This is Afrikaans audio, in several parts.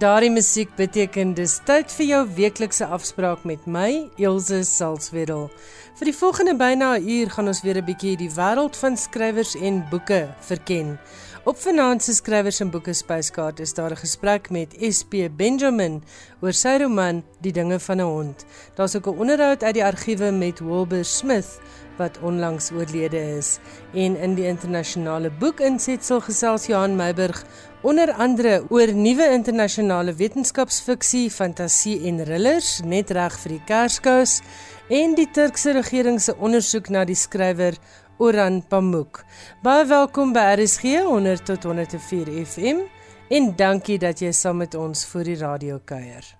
daardie musiek beteken dis tyd vir jou weeklikse afspraak met my, Elsje Salzwetel. Vir die volgende byna 'n uur gaan ons weer 'n bietjie die wêreld van skrywers en boeke verken. Op Vanaand se skrywers en boeke spyskaart is daar 'n gesprek met SP Benjamin oor sy roman Die dinge van 'n hond. Daar's ook 'n onderhoud uit die argiewe met Wilbur Smith wat onlangs oorlede is en in die internasionale boekinsetsel gesels Johan Meiburg onder andere oor nuwe internasionale wetenskapsfiksie, fantasie en thrillers net reg vir die Kerskous en die Turkse regering se ondersoek na die skrywer Orhan Pamuk. Baie welkom by RSG 100 tot 104 FM en dankie dat jy saam met ons vir die radio kuier.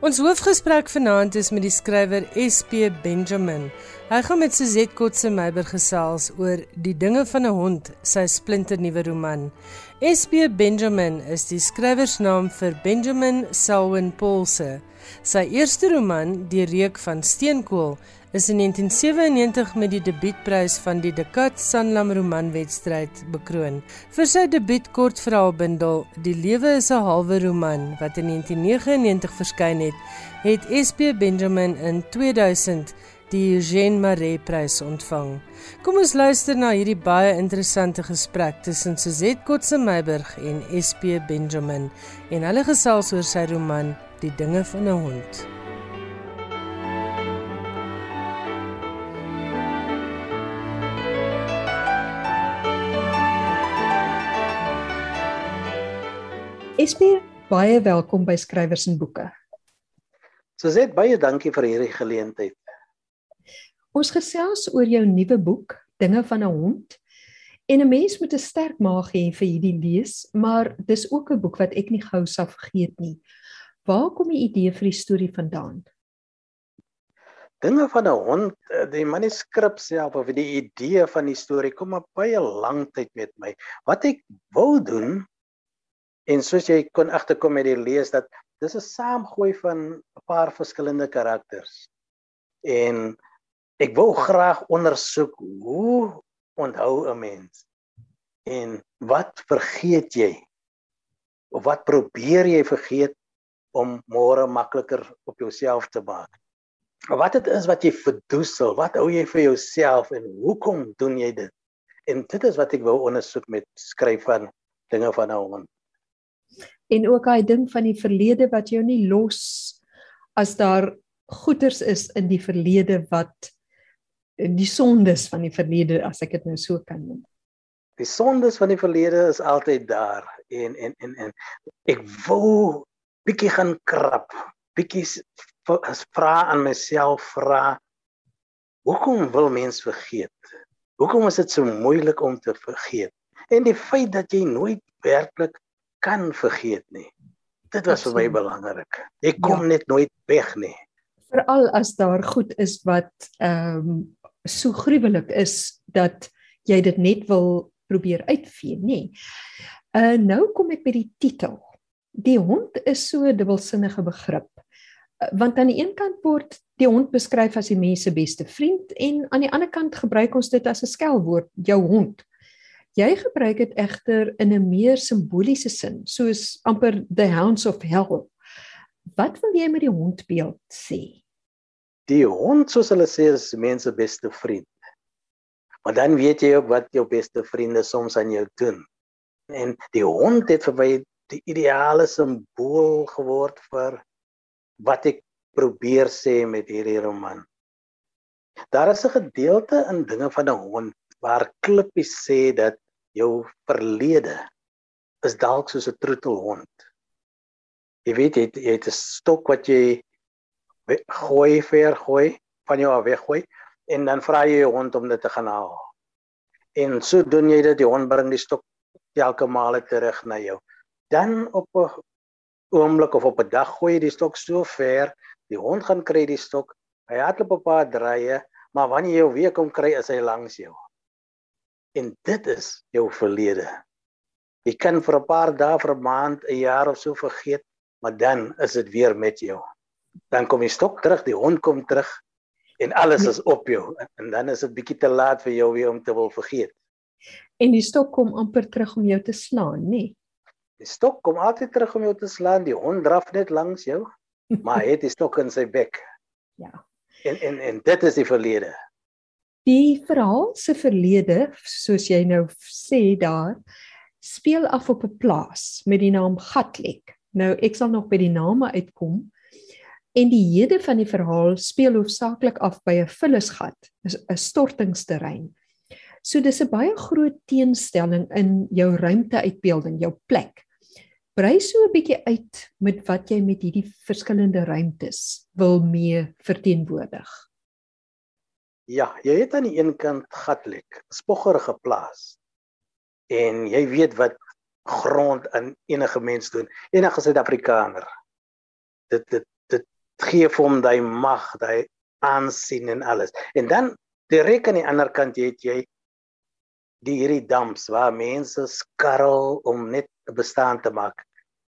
Ons hoofgesprek vanaand is met die skrywer SP Benjamin. Hy gaan met Suzette Kotse Meiber gesels oor Die dinge van 'n hond, sy splinternuwe roman. SP Benjamin is die skrywersnaam vir Benjamin Selwyn Paulse. Sy eerste roman, Die reuk van steenkool, is in 1997 met die debuutprys van die Dekat Sanlam romanwedstryd bekroon. Vir sy debuutkortverhaalbundel Die lewe is 'n halwe roman wat in 1999 verskyn het, het SP Benjamin in 2000 die Eugène Maree prys ontvang. Kom ons luister na hierdie baie interessante gesprek tussen Suzette Kotse Meiburg en SP Benjamin en hulle gesels oor sy roman Die dinge van 'n hond. SP baie welkom by Skrywers en Boeke. Suzette, baie dankie vir hierdie geleentheid. Ons gesels oor jou nuwe boek, Dinge van 'n hond. En 'n mens moet 'n sterk maag hê vir hierdie lees, maar dis ook 'n boek wat ek nie gou sal vergeet nie. Waar kom die idee vir die storie vandaan? Dinge van 'n hond, eh, die manuskrip self of die idee van die storie kom op baie lank tyd met my. Wat ek wou doen En soos jy kon agterkom met die lees dat dis 'n saamgooi van 'n paar verskillende karakters. En ek wou graag ondersoek hoe onthou 'n mens en wat vergeet jy? Of wat probeer jy vergeet om môre makliker op jouself te maak? Wat dit is wat jy verdoesel, wat hou jy vir jouself en hoekom doen jy dit? En dit is wat ek wou ondersoek met skryf van dinge van nou aan en ook daai ding van die verlede wat jou nie los as daar goeters is in die verlede wat die sondes van die verlede as ek dit nou so kan noem. Die sondes van die verlede is altyd daar en en en en ek wou bietjie gaan krap, bietjie as vra aan myself vra hoekom wil mens vergeet? Hoekom is dit so moeilik om te vergeet? En die feit dat jy nooit werklik kan vergeet nie. Dit was vir my belangrik. Ek kom ja. net nooit weg nie. Veral as daar goed is wat ehm um, so gruwelik is dat jy dit net wil probeer uitvee, nê. Uh nou kom ek by die titel. Die hond is so 'n dubbelsinnige begrip. Uh, want aan die een kant word die hond beskryf as die mens se beste vriend en aan die ander kant gebruik ons dit as 'n skelwoord, jou hond. Jy gebruik dit egter in 'n meer simboliese sin, soos amper the hounds of hell. Wat wil jy met die hondbeeld sê? Die hond, soos hulle sê, is mense beste vriend. Maar dan weet jy ook wat jou beste vriende soms aan jou doen. En die hond het vir my die ideale simbool geword vir wat ek probeer sê met hierdie roman. Daar is 'n gedeelte in dinge van 'n hond waar klippies sê dat jou verlede is dalk soos 'n troetelhond. Jy weet jy, jy het 'n stok wat jy gooi ver gooi van jou af weggooi en dan vra jy jou hond om dit te gaan haal. En so doen jy dit die hond bring die stok elke maal terug na jou. Dan op 'n oomblik of op 'n dag gooi jy die stok so ver, die hond gaan kry die stok. Hy hardloop op 'n paar draaie, maar wanneer jy weer kom kry is hy langs jou. En dit is jou verlede. Jy kan vir 'n paar dae, vir 'n maand, 'n jaar of so vergeet, maar dan is dit weer met jou. Dan kom die stok terug, die hond kom terug en alles is op jou en dan is dit bietjie te laat vir jou weer om te wil vergeet. En die stok kom amper terug om jou te slaan, nê? Nee. Die stok kom altyd terug om jou te slaan. Die hond draf net langs jou, maar hy het die stok in sy bek. Ja. En en en dit is die verlede. Die verhaal se verlede, soos jy nou sê daar, speel af op 'n plaas met die naam Gatlek. Nou ek sal nog by die name uitkom. En die hede van die verhaal speel hoofsaaklik af by 'n vullisgat, 'n stortingsterrein. So dis 'n baie groot teenstelling in jou ruimteuitbeelding, jou plek. Brei so 'n bietjie uit met wat jy met hierdie verskillende ruimtes wil mee verteenwoordig. Ja, jy het aan die een kant Gatlek, spoggerige plaas en jy weet wat grond aan enige mens doen. Enige suid-afrikaner. Dit dit dit gee vir hom daai mag daai aansien en alles. En dan direk aan die ander kant jy het jy die hierdie dams waar mense skarrel om net 'n bestaan te maak.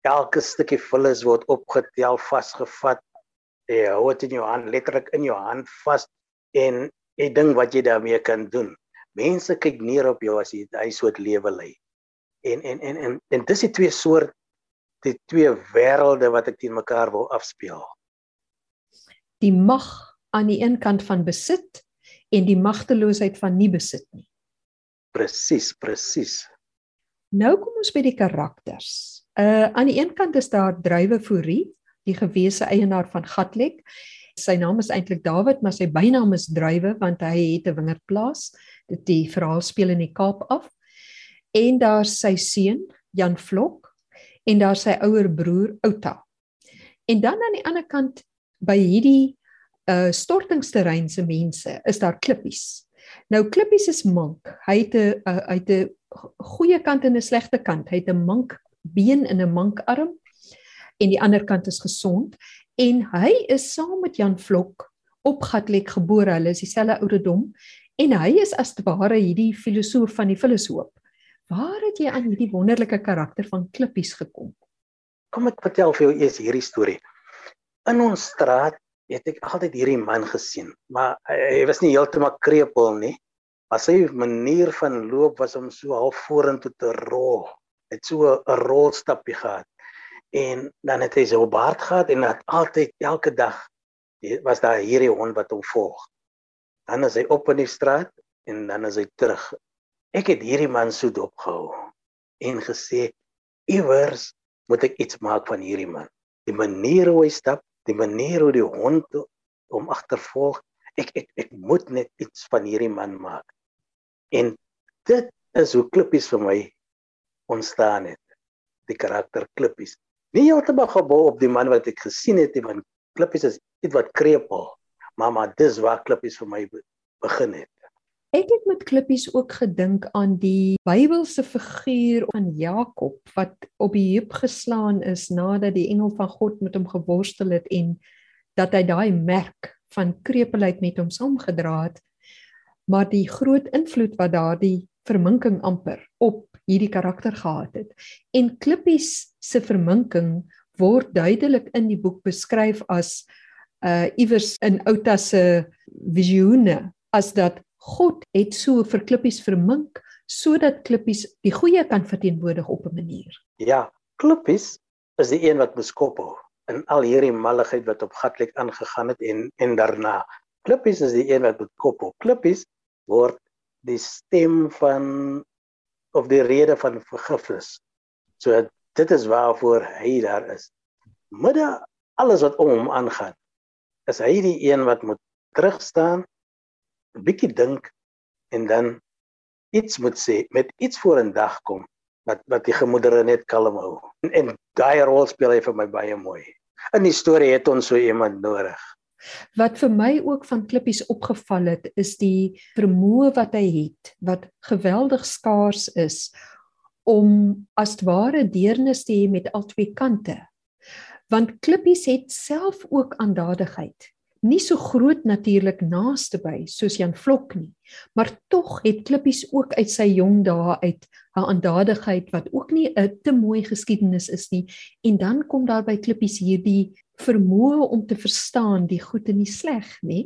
Elke stukkie vullis word opgetel vasgevat jy hou dit in jou hand letterlik in jou hand vas en jy dink wat jy daarmee kan doen mense kyk neer op jou as jy hy soort lewe lei. En en en en en dis die twee soort die twee wêrelde wat ek teen mekaar wil afspeel. Die mag aan die een kant van besit en die magteloosheid van nie besit nie. Presies, presies. Nou kom ons by die karakters. Uh aan die een kant is daar Drywe Fourie, die gewese eienaar van Gatlek. Sy naam is eintlik David, maar sy bynaam is Drywe want hy het 'n wingerdplaas dit die verhaal speel in die Kaap af. En daar sy seun Jan Vlok en daar sy ouer broer Outa. En dan aan die ander kant by hierdie uh stortingsterrein se mense is daar klippies. Nou klippies is mank. Hy het 'n uh, hy het 'n goeie kant en 'n slegte kant. Hy het 'n mank been en 'n mank arm en die ander kant is gesond en hy is saam met Jan Vlok op Gatlek gebore. Hulle is dieselfde ouderdom En hy is as te ware hierdie filosoof van die filosoof. Waar het jy aan hierdie wonderlike karakter van Klippies gekom? Kom ek vertel vir jou eers hierdie storie. In ons straat het ek altyd hierdie man gesien, maar hy was nie heeltemal krepeel nie. Maar sy manier van loop was om so half vorentoe te rol. Het so 'n rolstappie gehad. En dan het hy so baard gehad en het altyd elke dag was daar hierdie hond wat hom volg dan is hy op in die straat en dan is hy terug. Ek het hierdie man so dopgehou en gesê iewers moet ek iets maak van hierdie man. Die manier hoe hy stap, die manier hoe die hond hom agtervolg, ek ek ek moet net iets van hierdie man maak. En dit is hoe klippies vir my ontstaan het. Die karakter klippies. Nie heeltemal gebou op die man wat ek gesien het nie, want klippies is iets wat krepeel maar maar dis waar klippies vir my begin het. Ek het met klippies ook gedink aan die Bybelse figuur van Jakob wat op die heup geslaan is nadat die engel van God met hom geworstel het en dat hy daai merk van krepelheid met hom saamgedra het. Maar die groot invloed wat daardie verminking amper op hierdie karakter gehad het. En klippies se verminking word duidelik in die boek beskryf as uh iewers in Outa se visioene as dat God het so vir klippies vermink sodat klippies die goeie kan verteenwoordig op 'n manier. Ja, klippies is die een wat beskop hou in al hierdie malligheid wat op Gatlek aangegaan het en en daarna. Klippies is die een wat beskop hou. Klippies word die stem van of die rede van vergifnis. So dit is waarvoor hy daar is. Midde alles wat om hom aangaan is hy die een wat moet terugstaan, 'n bietjie dink en dan iets moet sê, met iets voor in dag kom wat wat die gemoedere net kalm hou. En, en daai rol speel hy vir my baie mooi. In die storie het ons so iemand nodig. Wat vir my ook van Klippies opgeval het, is die vermoë wat hy het, wat geweldig skaars is om as ware deernis te hê met al twee kante want Klippies het self ook aandadigheid. nie so groot natuurlik naaste by soos Jan Vlok nie, maar tog het Klippies ook uit sy jong dae uit haar aandadigheid wat ook nie 'n te mooi geskiedenis is nie en dan kom daar by Klippies hierdie vermoë om te verstaan die goed en die sleg, nê?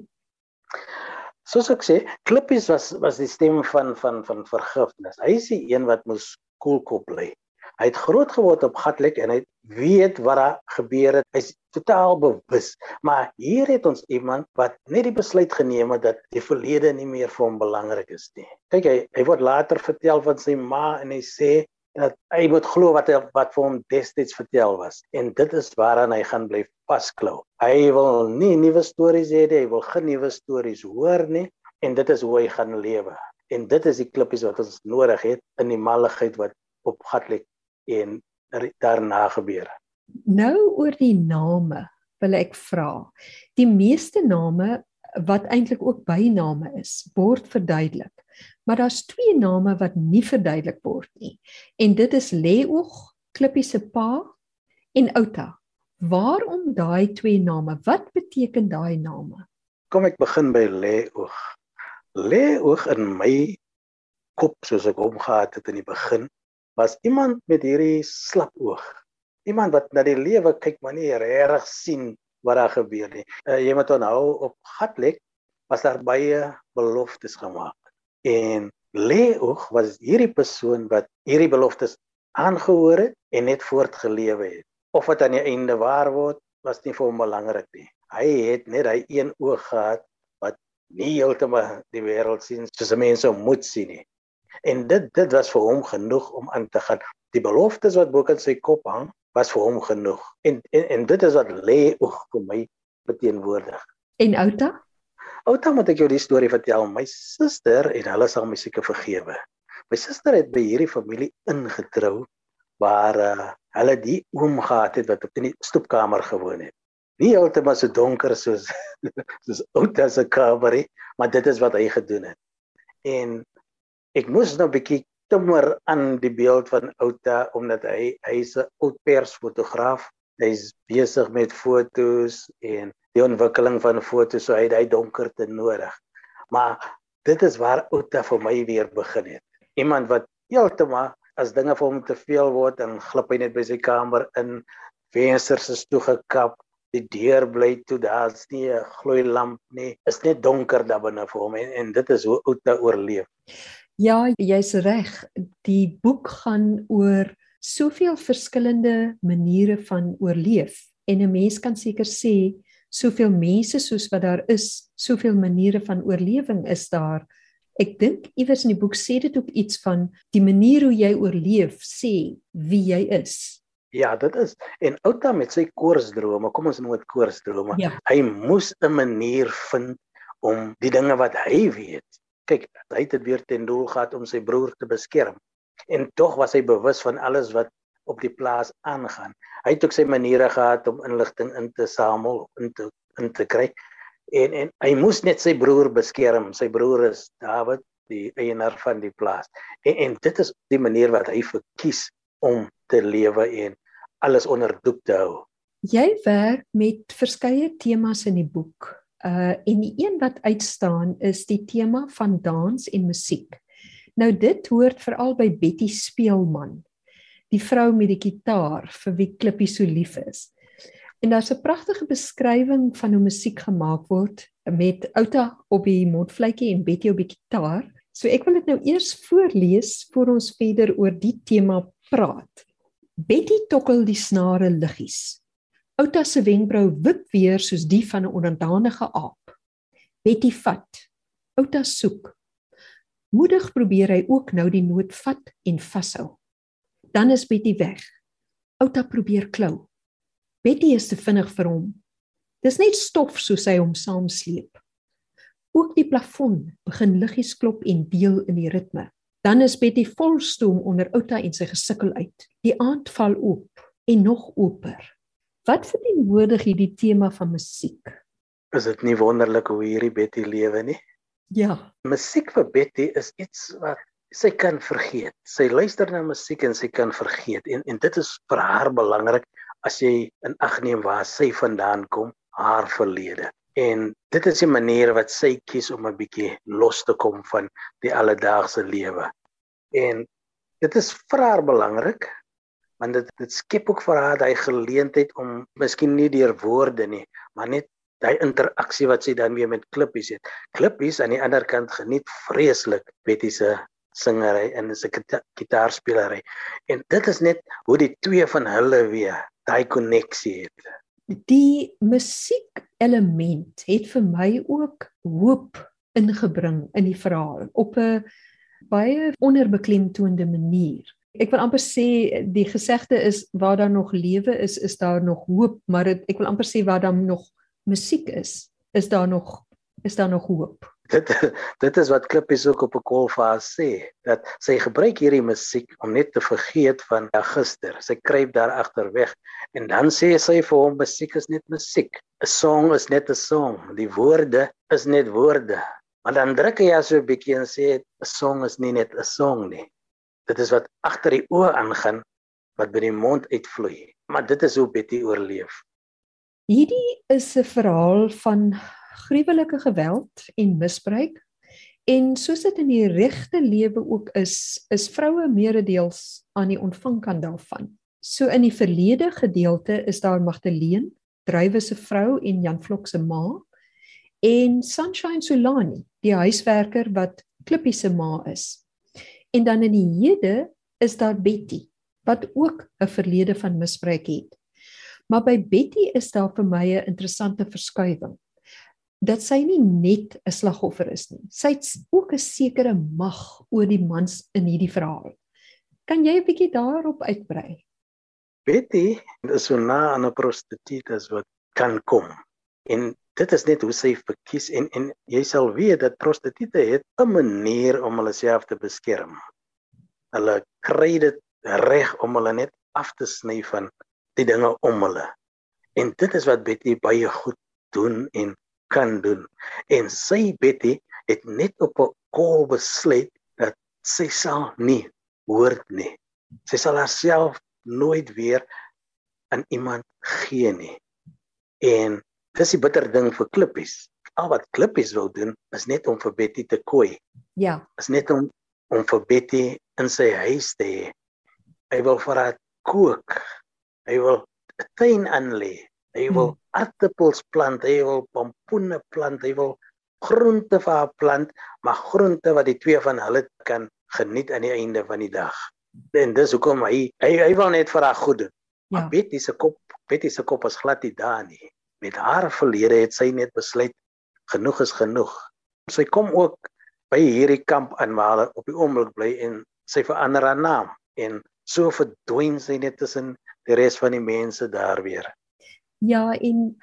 Soos ek sê, Klippies was was die stem van van van vergifnis. Hy is die een wat moes koelkop bly. Hy het groot geword op Gatlek en hy weet wat daar gebeur het. Hy's totaal bewus. Maar hier het ons iemand wat net die besluit geneem het dat die verlede nie meer vir hom belangrik is nie. Kyk hy hy word later vertel van sy ma en hy sê dat hy moet glo wat hy, wat vir hom destyds vertel was. En dit is waaraan hy gaan bly vasklou. Hy wil nie nuwe stories hê hy wil geen nuwe stories hoor nie en dit is hoe hy gaan lewe. En dit is die klippies wat ons nodig het in die malligheid wat op Gatlek en daarna gebeur. Nou oor die name wil ek vra. Die meeste name wat eintlik ook byname is, word verduidelik. Maar daar's twee name wat nie verduidelik word nie. En dit is Leoog, Klippie se pa en Outa. Waarom daai twee name? Wat beteken daai name? Kom ek begin by Leoog. Leoog in my kop soos ek hom gehad het in die begin was iemand met hierdie slap oog. Iemand wat na die lewe kyk maar nie regtig sien wat daar gebeur nie. Uh, jy moet onthou op Gatlek was daar baie beloftes gemaak. En Leoog was hierdie persoon wat hierdie beloftes aangehoor het en net voortgelewe het. Of dit aan die einde waar word, was nie vir hom belangrik nie. Hy het net hy een oog gehad wat nie heeltemal die wêreld sien soos mense moet sien nie. En dit dit was vir hom genoeg om aan te gaan. Die beloftes wat bo kan sy kop hang, was vir hom genoeg. En en, en dit is wat lê oog vir my beteenwoordig. En Outa? Outa moet ek jou die storie vertel. My suster en hulle sal my seker vergewe. My suster het by hierdie familie ingetrou waar uh, hulle die oom gehad het wat op in die stoepkamer gewoon het. Nie heeltemal so donker soos soos Outa se kamer nie, maar dit is wat hy gedoen het. En ek moes nou 'n bietjie timmer aan die beeld van Outa omdat hy hy's 'n oud persfotograaf. Hy's besig met fotos en die ontwikkeling van fotos so het hy donkerte nodig. Maar dit is waar Outa vir my weer begin het. Iemand wat heeltemal as dinge vir hom te veel word en glip hy net by sy kamer in vensters is toegekap die deur bly toe daar's nie 'n gloei lamp nie is net donker daar binne vir hom en, en dit is hoe Outa oorleef Ja, jy's reg. Die boek gaan oor soveel verskillende maniere van oorleef en 'n mens kan seker sê soveel mense soos wat daar is, soveel maniere van oorlewing is daar. Ek dink iewers in die boek sê dit ook iets van die manier hoe jy oorleef sê wie jy is. Ja, dit is en Outa met sy koorsdrome, kom ons noem dit koorsdrome. Ja. Hy moes 'n manier vind om die dinge wat hy weet kyk, hy het dit weer ten doel gehad om sy broer te beskerm. En tog was hy bewus van alles wat op die plaas aangaan. Hy het ook sy maniere gehad om inligting in te samel, in te in te kry. En en hy moes net sy broer beskerm. Sy broer is David, die eienaar van die plaas. En en dit is die manier wat hy verkies om te lewe en alles onder doek te hou. Jy werk met verskeie temas in die boek. Uh en die een wat uitstaan is die tema van dans en musiek. Nou dit hoort veral by Betty Speelman, die vrou met die kitaar vir wie Klippie so lief is. En daar's 'n pragtige beskrywing van hoe musiek gemaak word met Outa op die mondvletjie en Betty op die kitaar. So ek wil dit nou eers voorlees voor ons verder oor die tema praat. Betty tokkel die snare liggies. Outa se wenkbrau wip weer soos die van 'n onderdanige aap. Betty vat. Outa soek. Moedig probeer hy ook nou die noot vat en vashou. Dan is Betty weg. Outa probeer klou. Betty is te vinnig vir hom. Dis net stof soos hy hom saamsleep. Ook die plafon begin liggies klop en deel in die ritme. Dan is Betty vol stoom onder Outa en sy gesukkel uit. Die aand val oop en nog oper. Wat verteenwoordig hierdie tema van musiek? Is dit nie wonderlik hoe hierdie Betty lewe nie? Ja. Musiek vir Betty is iets wat sy kan vergeet. Sy luister na musiek en sy kan vergeet en en dit is vir haar belangrik as jy in ag neem waar sy vandaan kom, haar verlede. En dit is 'n manier wat sy kies om 'n bietjie los te kom van die alledaagse lewe. En dit is vir haar belangrik want dit dit skep ook vir haar daai geleentheid om miskien nie deur woorde nie, maar net daai interaksie wat sy dan weer met Klippies het. Klippies aan die ander kant geniet vreeslik Betty se singery en sy gitaarspeelery. En dit is net hoe die twee van hulle weer daai koneksie het. Die musiek element het vir my ook hoop ingebring in die verhaal op 'n baie onderbeklemtoonde manier. Ek wil amper sê die gesegde is waar daar nog lewe is, is daar nog hoop, maar het, ek wil amper sê waar daar nog musiek is, is daar nog is daar nog hoop dit dit is wat Klippies ook op 'n kol vir haar sê dat sy gebruik hierdie musiek om net te vergeet van gister. Sy kruip daar agter weg en dan sê sy vir hom musiek is net musiek. 'n Song is net 'n song. Die woorde is net woorde. Maar dan druk hy as 'n bietjie en sê 'n song is nie net 'n song nie. Dit is wat agter die oë aangaan wat by die mond uitvloei. Maar dit is hoe Betty oorleef. Hierdie is 'n verhaal van gruwelike geweld en misbruik. En soos dit in die regte lewe ook is, is vroue meeredeels aan die ontvangkant daarvan. So in die verlede gedeelte is daar Magdalene, Drywe se vrou en Jan Vlok se ma en Sunshine Solani, die huiswerker wat Klippie se ma is. En dan in die hede is daar Betty wat ook 'n verlede van misbruik het. Maar by Betty is daar vir my 'n interessante verskuiwing dat sy nie net 'n slagoffer is nie. Sy het ook 'n sekere mag oor die mans in hierdie verhaal. Kan jy 'n bietjie daarop uitbrei? Betty is so na aan 'n prostituut as wat kan kom. En dit is net hoe sy verkies en en jy sal weet dat prostituie het 'n manier om hulle self te beskerm. Hulle kry dit reg om hulle net af te sny van die dinge om hulle. En dit is wat Betty baie goed doen en kan doen. En sy Betty het net op 'n kol besluit dat sy sal nie hoort nie. Sy sal haarself nooit weer aan iemand gee nie. En dis die bitter ding vir klippies. Al wat klippies wil doen is net om vir Betty te kooi. Ja. Is net om om vir Betty in sy huis te hê. Hy wil vir haar kook. Hy wil 'n tuin aanlê. Hy wil hmm aardappels plant, hy wil pompoene plant, hy wil groente vir haar plant, maar groente wat die twee van hulle kan geniet aan die einde van die dag. En dis hoekom hy hy, hy wil net vir haar goed doen. Ja. Maar Betty se kop, Betty se kop is glad nie daar nie. Met haar verlede het sy net besluit genoeg is genoeg. Sy kom ook by hierdie kamp aan waar hulle op die oomblik bly en sy verander haar naam en so verdwyn sy net tussen die res van die mense daar weer. Ja, en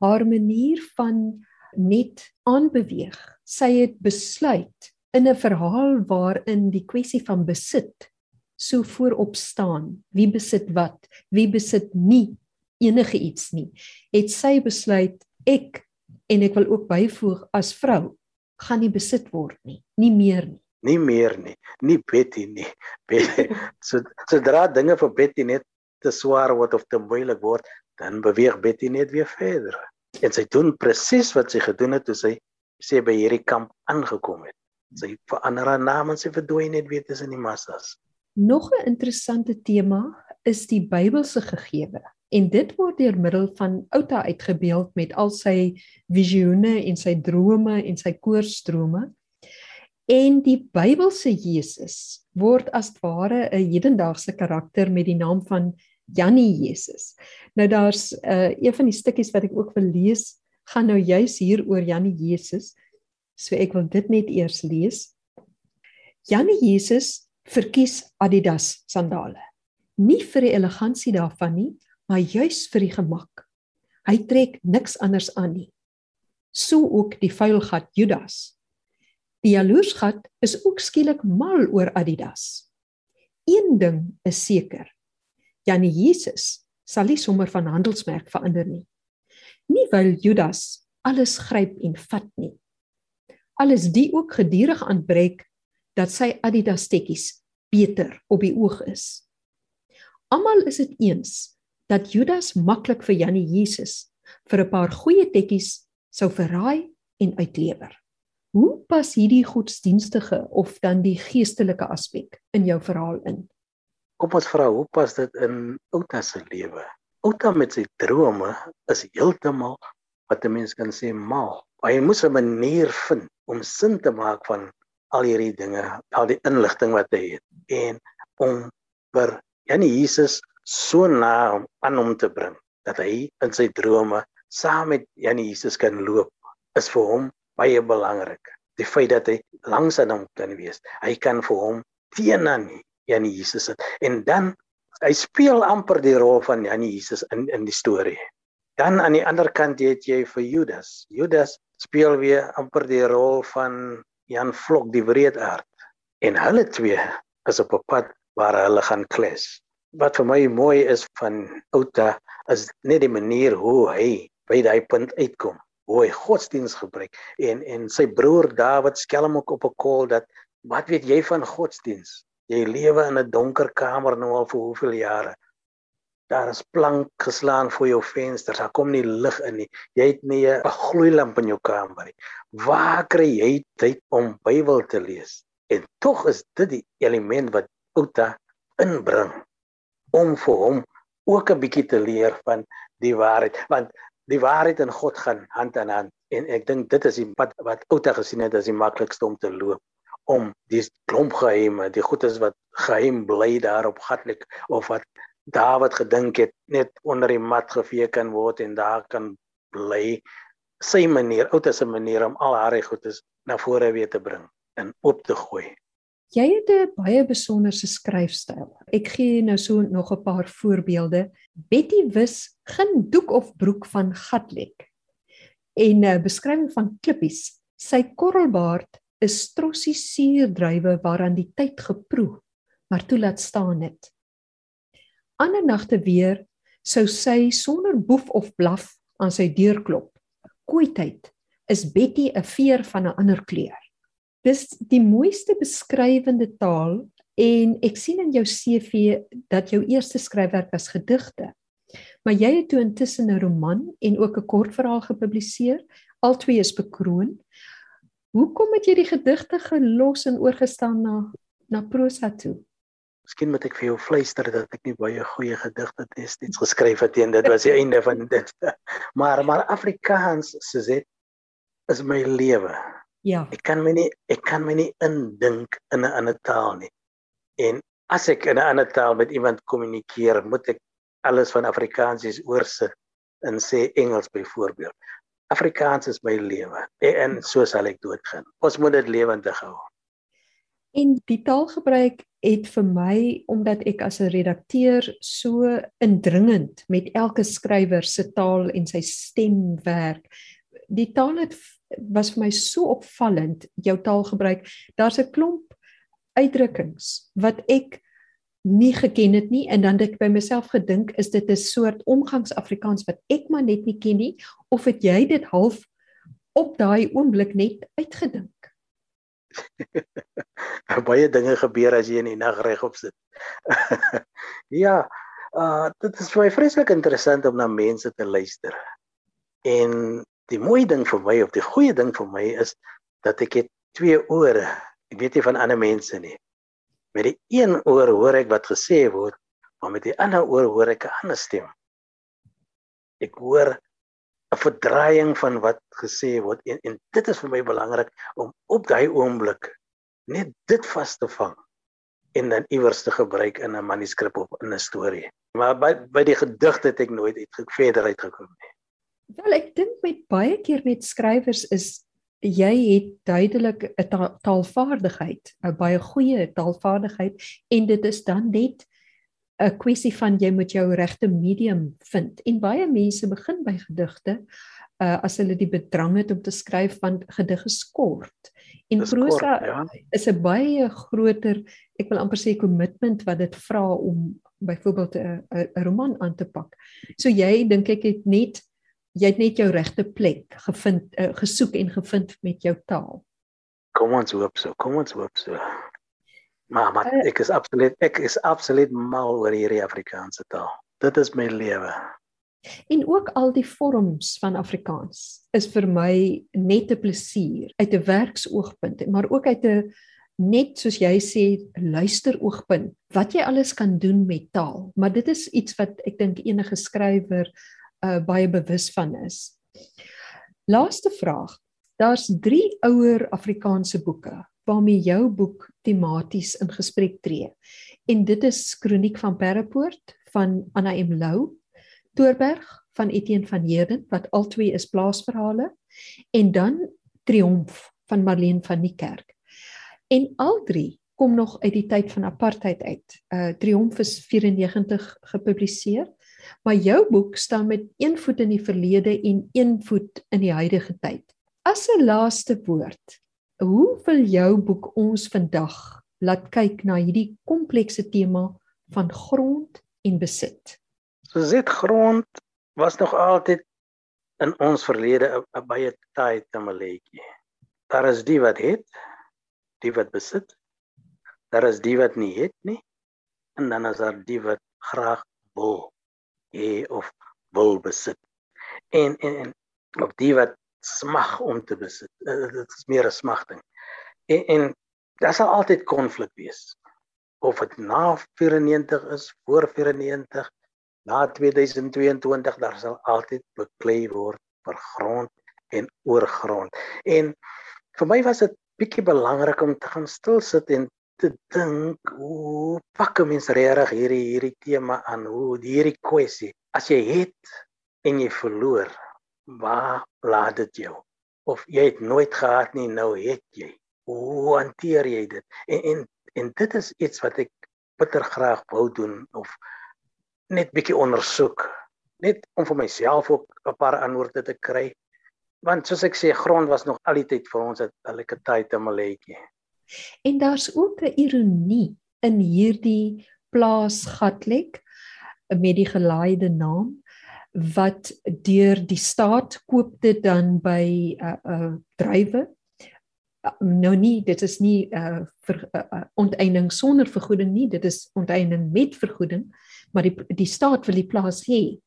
haar manier van net aanbeweeg. Sy het besluit in 'n verhaal waarin die kwessie van besit so voorop staan. Wie besit wat? Wie besit nie enige iets nie. Het sy besluit ek en ek wil ook byvoeg as vrou gaan nie besit word nie, nie meer nie. Nie meer nie, nie Betty nie. Betty, so sodra dinge vir Betty net te swaar word of te moeilik word, dan beweeg Betty net weer verder. En sy doen presies wat sy gedoen het toe sy sê by hierdie kamp aangekom het. Sy verander haar naam en sy verdwyn net weer tussen die massas. Nog 'n interessante tema is die Bybelse gegewe. En dit word deur middel van Outa uitgebeeld met al sy visioene en sy drome en sy koorstrome. En die Bybelse Jesus word as ware 'n hedendaagse karakter met die naam van Jannie Jesus. Nou daar's 'n uh, een van die stukkies wat ek ook wil lees, gaan nou juis hier oor Jannie Jesus. So ek wil dit net eers lees. Jannie Jesus verkies Adidas sandale. Nie vir die elegansie daarvan nie, maar juis vir die gemak. Hy trek niks anders aan nie. So ook die vuilgat Judas. Die jaloersgat is ook skielik mal oor Adidas. Een ding is seker. Janie Jesus sal nie sommer van handelsmerk verander nie. Nie wil Judas alles gryp en vat nie. Alles die ook gedurig aanbreek dat sy Adidas tekkies beter op die oog is. Almal is dit eens dat Judas maklik vir Janie Jesus vir 'n paar goeie tekkies sou verraai en uitlewer. Hoe pas hierdie godsdienstige of dan die geestelike aspek in jou verhaal in? Kom ons vra, hoe pas dit in Outa se lewe? Outa met sy drome is heeltemal wat 'n mens kan sê mal. Hy moes 'n manier vind om sin te maak van al hierdie dinge, al die inligting wat hy het en om vir Janie Jesus so na aan hom te bring dat hy in sy drome saam met Janie Jesus kan loop is vir hom baie belangrik. Die feit dat hy langs aan hom kan wees. Hy kan vir hom teenoor Janie Jesus sit en dan hy speel amper die rol van Janie Jesus in in die storie. Dan aan die ander kant het jy vir Judas. Judas speel weer amper die rol van Jan Vlok die wreedaard en hulle twee is op 'n pad waar hulle gaan kles. Wat vir my mooi is van Outa is net die manier hoe hy by daai punt uitkom, hoe hy godsdiens gebruik en en sy broer David skelm ook op 'n kol dat wat weet jy van godsdiens? Jy lewe in 'n donker kamer nou al vir hoeveel jare. Daar is plank geslaan voor jou vensters, daar kom nie lig in nie. Jy het nie 'n gloeilamp in jou kamer nie. Waar kry jy tyd om Bybel te lees? En tog is dit die element wat Outa inbring om vir hom ook 'n bietjie te leer van die waarheid, want die waarheid en God gaan hand aan hand. En ek dink dit is die pad wat Outa gesien het as die maklikste om te loop om die klomp geheime, die goedes wat geheim bly daar op Gatlik of wat Dawid gedink het net onder die mat gevee kan word en daar kan bly sy manier, ouers se manier om al haar goedes na vore weer te bring en op te gooi. Jy het 'n baie besonderse skryfstyl. Ek gee nou so nog 'n paar voorbeelde. Betty wis geen doek of broek van gatlek. En 'n uh, beskrywing van klippies. Sy korrelbaard is strossie suurdruiwe waaraan die tyd geproe, maar toe laat staan het ander nagte weer sou sy sonder boef of blaf aan sy deur klop. Kooityd is Betty 'n veer van 'n ander kleur. Dis die mooiste beskrywende taal en ek sien in jou CV dat jou eerste skryfwerk was gedigte. Maar jy het toe intussen 'n roman en ook 'n kortverhaal gepubliseer. Albei is bekroon. Hoekom het jy die gedigte gelos en oorgestaan na na prosa toe? Miskien moet ek vir jou fluister dat ek nie baie goeie gedigte destyds geskryf het en dit was die einde van dit. Maar maar Afrikaans soos dit is my lewe. Ja. Ek kan my nie ek kan my nie indink in 'n ander taal nie. En as ek in 'n ander taal met iemand kommunikeer, moet ek alles van Afrikaans oorsit en sê Engels byvoorbeeld. Afrikaans is my lewe en so sal ek doodgaan. Ons moet dit lewendig hou. En die taalgebruik het vir my omdat ek as 'n redakteur so indringend met elke skrywer se taal en sy stem werk. Die taal het was vir my so opvallend jou taalgebruik. Daar's 'n klomp uitdrukkings wat ek nie geken het nie en dan het ek by myself gedink is dit 'n soort omgangsafrikaans wat ek maar net nie ken nie of het jy dit half op daai oomblik net uitgedink? baie dinge gebeur as jy in die nag regop sit. ja, uh dit is vir my vreeslik interessant om na mense te luister. En die mooi ding vir my of die goeie ding vir my is dat ek het twee ore. Ek weet nie van ander mense nie. Met die een oor hoor ek wat gesê word, maar met die ander oor hoor ek 'n ander stem. Ek hoor 'n verdraaiing van wat gesê word en, en dit is vir my belangrik om op daai oomblik net dit vas te vang en dan iewers te gebruik in 'n manuskrip of in 'n storie. Maar by by die gedigte het ek nooit uit verder uitgekom nie. Wel ek dink met baie keer met skrywers is jy het duidelik 'n ta taalvaardigheid, 'n baie goeie taalvaardigheid en dit is dan net 'n kwessie van jy moet jou regte medium vind. En baie mense begin by gedigte uh as hulle die bedrang het om te skryf want gedig is kort. En prosa ja. is 'n baie groter, ek wil amper sê kommitment wat dit vra om byvoorbeeld 'n 'n roman aan te pak. So jy dink ek het net jy het net jou regte plek gevind uh, gesoek en gevind met jou taal. Kom ons hoop so. Kom ons hoop so. Maar maar uh, ek is absoluut ek is absoluut mal oor hierdie Afrikaanse taal. Dit is my lewe. En ook al die vorms van Afrikaans is vir my net 'n plesier uit 'n werksoogpunt, maar ook uit 'n net soos jy sê luisteroogpunt wat jy alles kan doen met taal. Maar dit is iets wat ek dink enige skrywer uh, baie bewus van is. Laaste vraag. Daar's 3 ouer Afrikaanse boeke waarmee jou boek tematies in gesprek tree. En dit is Kroniek van Perrepoort van Anna M Lou, Toorberg van Etienne van Heerden wat albei is plaasverhale en dan Triomf van Marlene van Niekerk. En al drie kom nog uit die tyd van apartheid uit. Uh Triomf is 94 gepubliseer, maar jou boek staan met een voet in die verlede en een voet in die huidige tyd. As 'n laaste woord, hoe wil jou boek ons vandag laat kyk na hierdie komplekse tema van grond en besit? So dit grond was nog altyd in ons verlede 'n baie taai tamaletjie. Daar is die wat het, die wat besit. Daar is die wat nie het nie. En dan is daar die wat graag wil hê of wil besit. En en en of die wat smag om te besit. Eh, dit is meer 'n smagting. En en daar sal altyd konflik wees. Of dit na 94 is, voor 94 na 2022 daar sal altyd beklei word vir grond en oorgrond. En vir my was dit bietjie belangrik om te gaan stil sit en te dink hoe pak 'n mens regtig hierdie hierdie tema aan, hoe hierdie kwessie. As jy het en jy verloor, waar laat dit jou? Of jy het nooit gehad nie, nou het jy. Hoe hanteer jy dit? En en en dit is iets wat ek bitter graag wou doen of net bietjie ondersoek net om vir myself ook 'n paar antwoorde te kry want soos ek sê grond was nog al die tyd vir ons 'n lekker tyd 'n maletjie en daar's ook 'n ironie in hierdie plaas Gatlek met die gelaaide naam wat deur die staat koop dit dan by 'n uh, uh, drywe nou nie dit is nie vir uh, uh, onteiening sonder vergoeding nie dit is onteiening met vergoeding maar die die staat wil die plaas hê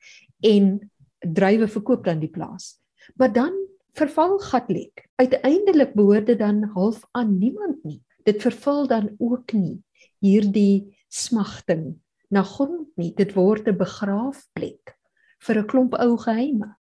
en drywe verkoop dan die plaas. Maar dan verval Gatlek. Uiteindelik behoort dit dan half aan niemand nie. Dit verval dan ook nie hierdie smagting na grond nie. Dit word 'n begraafplek vir 'n klomp ou geheime.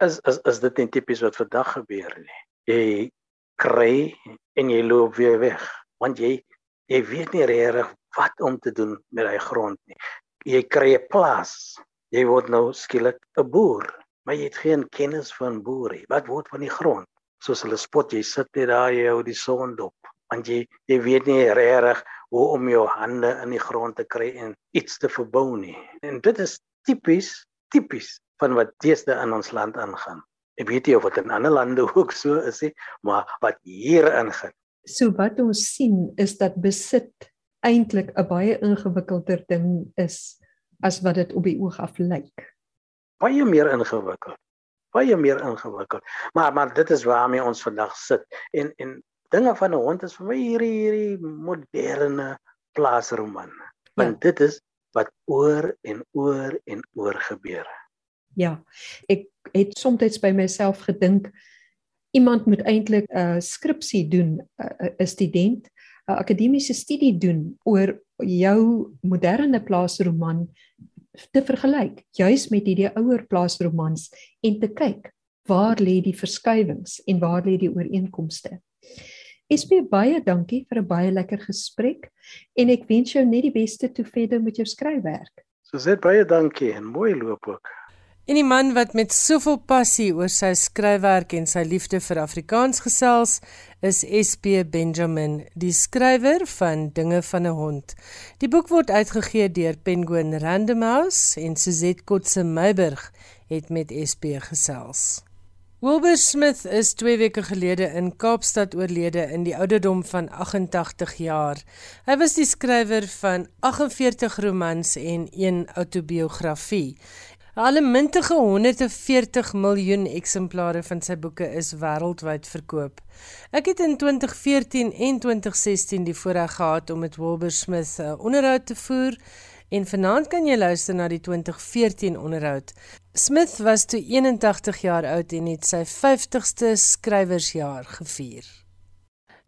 Is is is dit net tipies wat vandag gebeur nie? Jy kry en jy loop weer weg want jy jy weet nie regtig wat om te doen met daai grond nie jy kry 'n plaas. Jy word nou skielik 'n boer, maar jy het geen kennis van boere. Wat word van die grond? Soos hulle spot, jy sit net daar jy hou die son dop, want jy jy weet nie regtig hoe om jou hande in die grond te kry en iets te verbou nie. En dit is tipies, tipies van wat deesdae in ons land aangaan. Ek weet nie of dit in ander lande ook so is nie, maar wat hier ingaan. So wat ons sien is dat besit eintlik 'n baie ingewikkelder ding is as wat dit op die oog af lyk. Baie meer ingewikkeld. Baie meer ingewikkeld. Maar maar dit is waarmee ons vandag sit. En en dinge van 'n hond is vir my hierdie hierdie moderne plaasroman. Want ja. dit is wat oor en oor en oor gebeur. Ja. Ek het soms by myself gedink iemand moet eintlik 'n uh, skripsie doen, 'n uh, uh, student 'n akademiese studie doen oor jou moderne plaasroman te vergelyk juis met hierdie ouer plaasromans en te kyk waar lê die verskuiwings en waar lê die ooreenkomste. SP baie dankie vir 'n baie lekker gesprek en ek wens jou net die beste toe verder met jou skryfwerk. So sê baie dankie en mooi loop ook. En die man wat met soveel passie oor sy skryfwerk en sy liefde vir Afrikaans gesels, is SP Benjamin, die skrywer van Dinge van 'n hond. Die boek word uitgegee deur Penguin Random House en Suzette Kotse Meiburg het met SP gesels. Wilbur Smith is 2 weke gelede in Kaapstad oorlede in die ouderdom van 88 jaar. Hy was die skrywer van 48 romans en 1 outobiografie. Alle mintige 140 miljoen eksemplare van sy boeke is wêreldwyd verkoop. Ek het in 2014 en 2016 die voorreg gehad om met Wilbur Smith 'n onderhoud te voer en vanaand kan jy luister na die 2014 onderhoud. Smith was toe 81 jaar oud en het sy 50ste skrywersjaar gevier.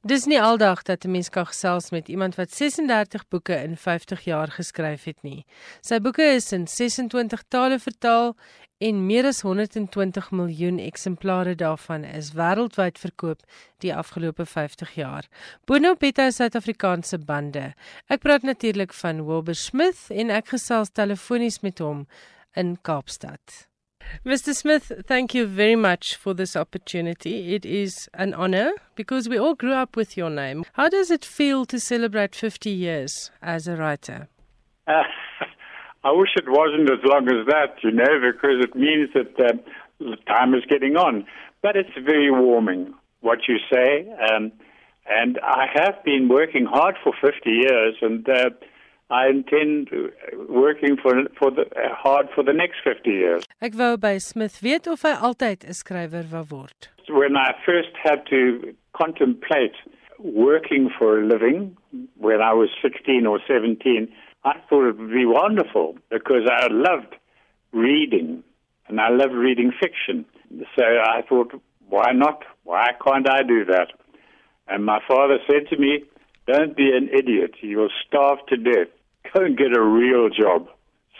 Dis nie aldag dat 'n mens kan gesels met iemand wat 36 boeke in 50 jaar geskryf het nie. Sy boeke is in 26 tale vertaal en meer as 120 miljoen eksemplare daarvan is wêreldwyd verkoop die afgelope 50 jaar. Boonop het hy Suid-Afrikaanse bande. Ek praat natuurlik van Wilbur Smith en ek gesels telefonies met hom in Kaapstad. Mr. Smith, thank you very much for this opportunity. It is an honor because we all grew up with your name. How does it feel to celebrate 50 years as a writer? Uh, I wish it wasn't as long as that, you know, because it means that uh, the time is getting on. But it's very warming, what you say. Um, and I have been working hard for 50 years, and uh, I intend uh, working for for the uh, hard for the next 50 years. Ek wou by Smith weet of hy altyd 'n skrywer wou word. When I first had to contemplate working for a living when I was 16 or 17, I thought it would be wonderful because I loved reading and I loved reading fiction. So I thought, why not? Why can't I do that? And my father said to me, don't be an idiot. You will starve to death. And get a real job.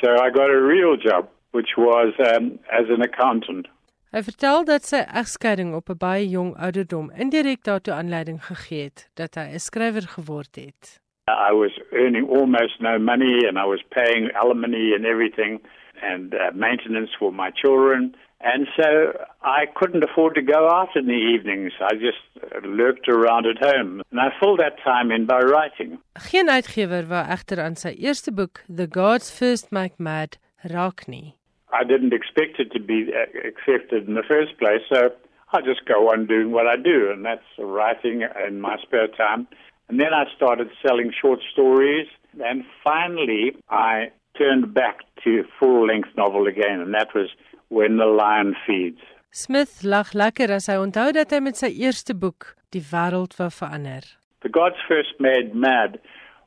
So I got a real job, which was um, as an accountant. Hy vertel dat sy egskeiding op 'n baie jong ouderdom indirek daartoe aanleiding gegee het dat hy 'n skrywer geword het. I was earning almost no money and I was paying alimony and everything and uh, maintenance for my children And so I couldn't afford to go out in the evenings. I just lurked around at home. And I filled that time in by writing. Geen uitgewer wou egter aan sy eerste boek, The Gods First Make Mad, raak nie. I didn't expect it to be uh, accepted in the first place, so I just go on doing what I do, and that's writing in my spare time. And then I started selling short stories, and finally I turned back to full-length novel again, and that was when the lion feeds. Smith lag lekker as hy onthou dat hy met sy eerste boek die wêreld wou verander. The Gods First Made Mad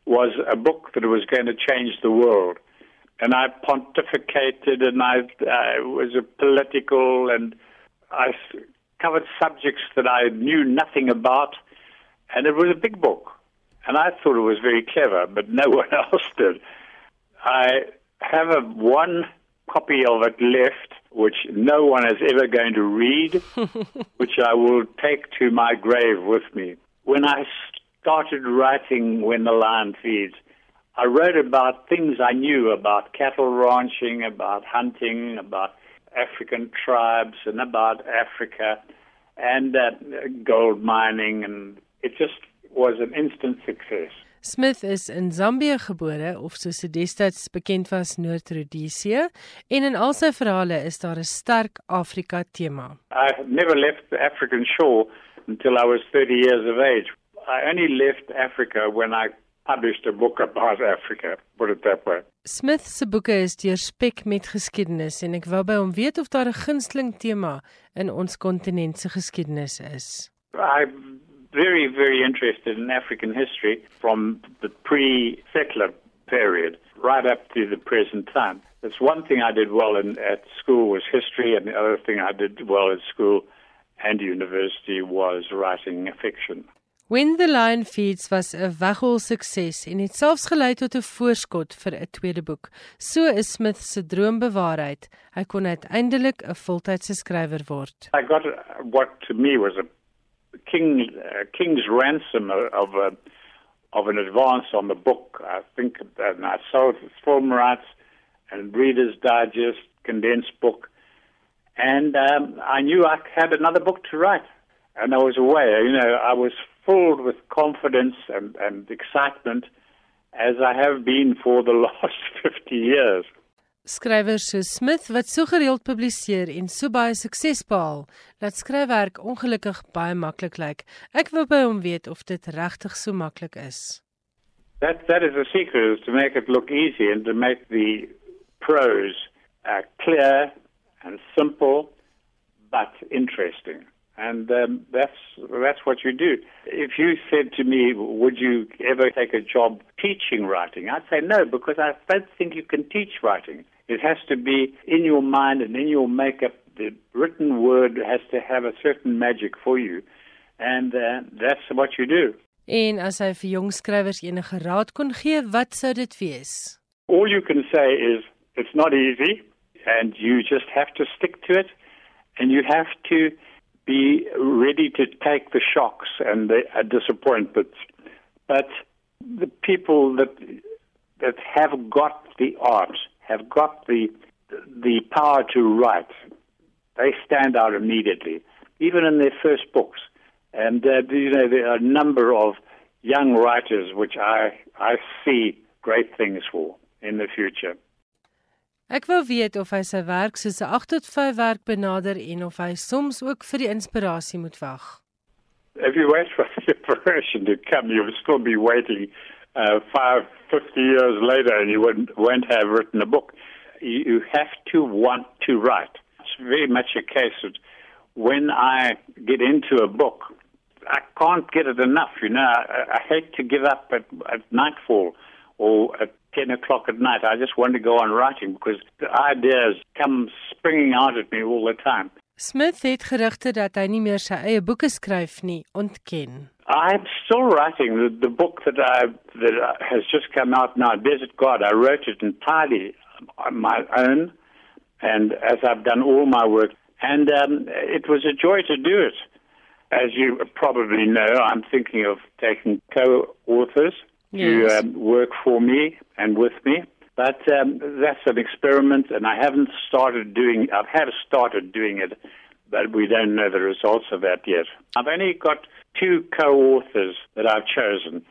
was a book that was going to change the world. And I pontificated and I, I was a political and I covered subjects that I knew nothing about. And it was a big book. And I thought it was very clever, but no one else did. I have a one copy of it left, which no one is ever going to read, which I will take to my grave with me. When I started writing When the Lion Feeds, I wrote about things I knew about cattle ranching, about hunting, about African tribes, and about Africa, and uh, gold mining, and it just was an instant success. Smith is in Zambië gebore of soos dit destyds bekend was Noord-Rhodesië en in al sy verhale is daar 'n sterk Afrika tema. I never left the African shore until I was 30 years of age. I only left Africa when I published a book about Africa, put it that way. Smith se boeke is deurspek met geskiedenis en ek wou by hom weet of daar 'n gunsteling tema in ons kontinent se geskiedenis is. I very, very interested in African history from the pre settler period right up to the present time. That's one thing I did well in, at school was history, and the other thing I did well at school and university was writing fiction. When the Lion Feeds was 'n weghol sukses en het selfs gelei tot 'n voorskot vir 'n tweede boek. So is Smith se droom bewaarheid. Hy kon uiteindelik 'n voltydse skrywer word. I got what to me was a king uh, king's ransom of a, of an advance on the book. I think and I sold film rights and Reader's Digest condensed book, and um, I knew I had another book to write, and I was away. You know, I was filled with confidence and, and excitement, as I have been for the last fifty years. Skrywers so Smith wat so gereeld publiseer en so baie sukses behaal, laat skryfwerk ongelukkig baie maklik lyk. Ek wou by hom weet of dit regtig so maklik is. That that is the secret is to make it look easy and to make the prose uh, clear and simple but interesting. And um, that's that's what you do. If you said to me, "Would you ever take a job teaching writing?" I'd say no, because I don't think you can teach writing. It has to be in your mind and in your makeup. The written word has to have a certain magic for you. And uh, that's what you do. En as hy vir jong skrywers enige raad kon gee, wat sou dit wees? All you can say is it's not easy and you just have to stick to it and you have to be ready to take the shocks and the uh, disappointments. But the people that that have got the art, have got the the power to write, they stand out immediately, even in their first books. And uh, you know there are a number of young writers which I I see great things for in the future. Ek wou weet of hy sy werk soos 'n 8 tot 5 werk benader en of hy soms ook vir die inspirasie moet wag. If you wait for the inspiration to come, you'll still be waiting uh, five, 50 years later and you won't, won't have written a book. You, you have to want to write. It's very much a case of when I get into a book, I can't get it enough. You know, I, I hate to give up at, at nightfall or at 10 o'clock at night. I just want to go on writing because the ideas come springing out at me all the time. Smith het gerugte dat hy nie meer sy eie boeke skryf nie, ontken. I'm still writing the, the book that I that has just come out now, Desert God. I wrote it entirely on my own, and as I've done all my work, and um, it was a joy to do it. As you probably know, I'm thinking of taking co-authors Yes. to um, work for me and with me. But um, that's an experiment, and I haven't started doing. I have started doing it, but we don't know the results of that yet. I've only got two co-authors that I've chosen.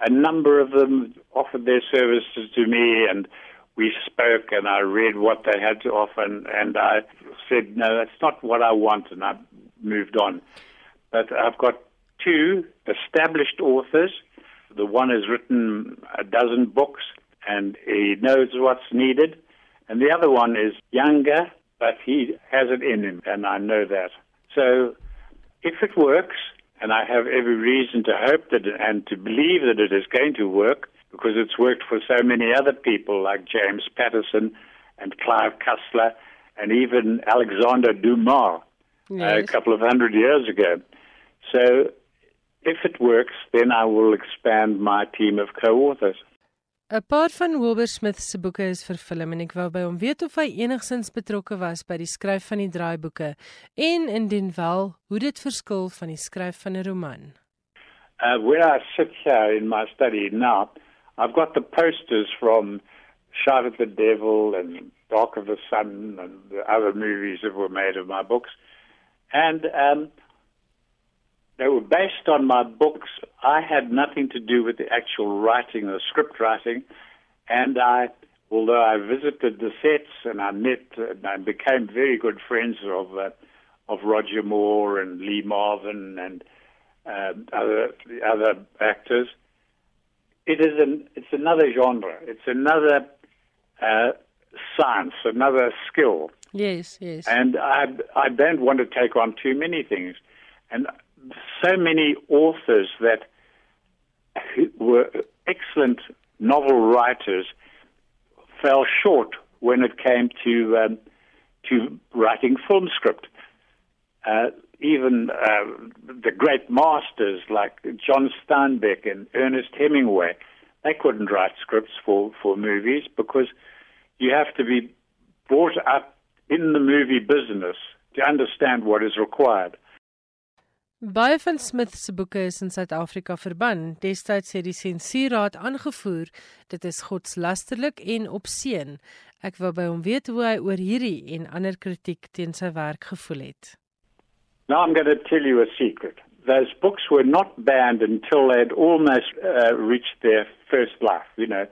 A number of them offered their services to me, and we spoke, and I read what they had to offer, and, and I said, no, that's not what I want, and I moved on. But I've got two established authors. The one has written a dozen books and he knows what's needed. And the other one is younger, but he has it in him, and I know that. So if it works, and I have every reason to hope that and to believe that it is going to work, because it's worked for so many other people like James Patterson and Clive Cussler and even Alexander Dumas uh, a couple of hundred years ago. So if it works, then I will expand my team of co-authors. 'n Paar van Wilbur Smith se boeke is vervilm en ek wou by hom weet of hy enigsins betrokke was by die skryf van die draaiboeke en indien wel, hoe dit verskil van die skryf van 'n roman. Uh, where I sit here in my study now, I've got the posters from Shout at the Devil and Dark of the Sun and the other movies that were made of my books. And um, they were based on my books. I had nothing to do with the actual writing, the script writing. And I, although I visited the sets and I met and I became very good friends of, uh, of Roger Moore and Lee Marvin and um, other the other actors. It is an it's another genre. It's another uh, science, another skill, Yes, yes. and I I don't want to take on too many things, and so many authors that were excellent novel writers fell short when it came to um, to writing film script. Uh, even uh, the great masters like John Steinbeck and Ernest Hemingway, they couldn't write scripts for, for movies because you have to be brought up in the movie business to understand what is required. Baie van Smith se boeke is in Suid-Afrika verban. Destyds het die sensuurraad aangevoer dit is godslasterlik en opseën. Ek wou by hom weet hoe hy oor hierdie en ander kritiek teen sy werk gevoel het. Now I'm going to tell you a secret. Those books were not banned until they'd almost uh, reached their first life, you know,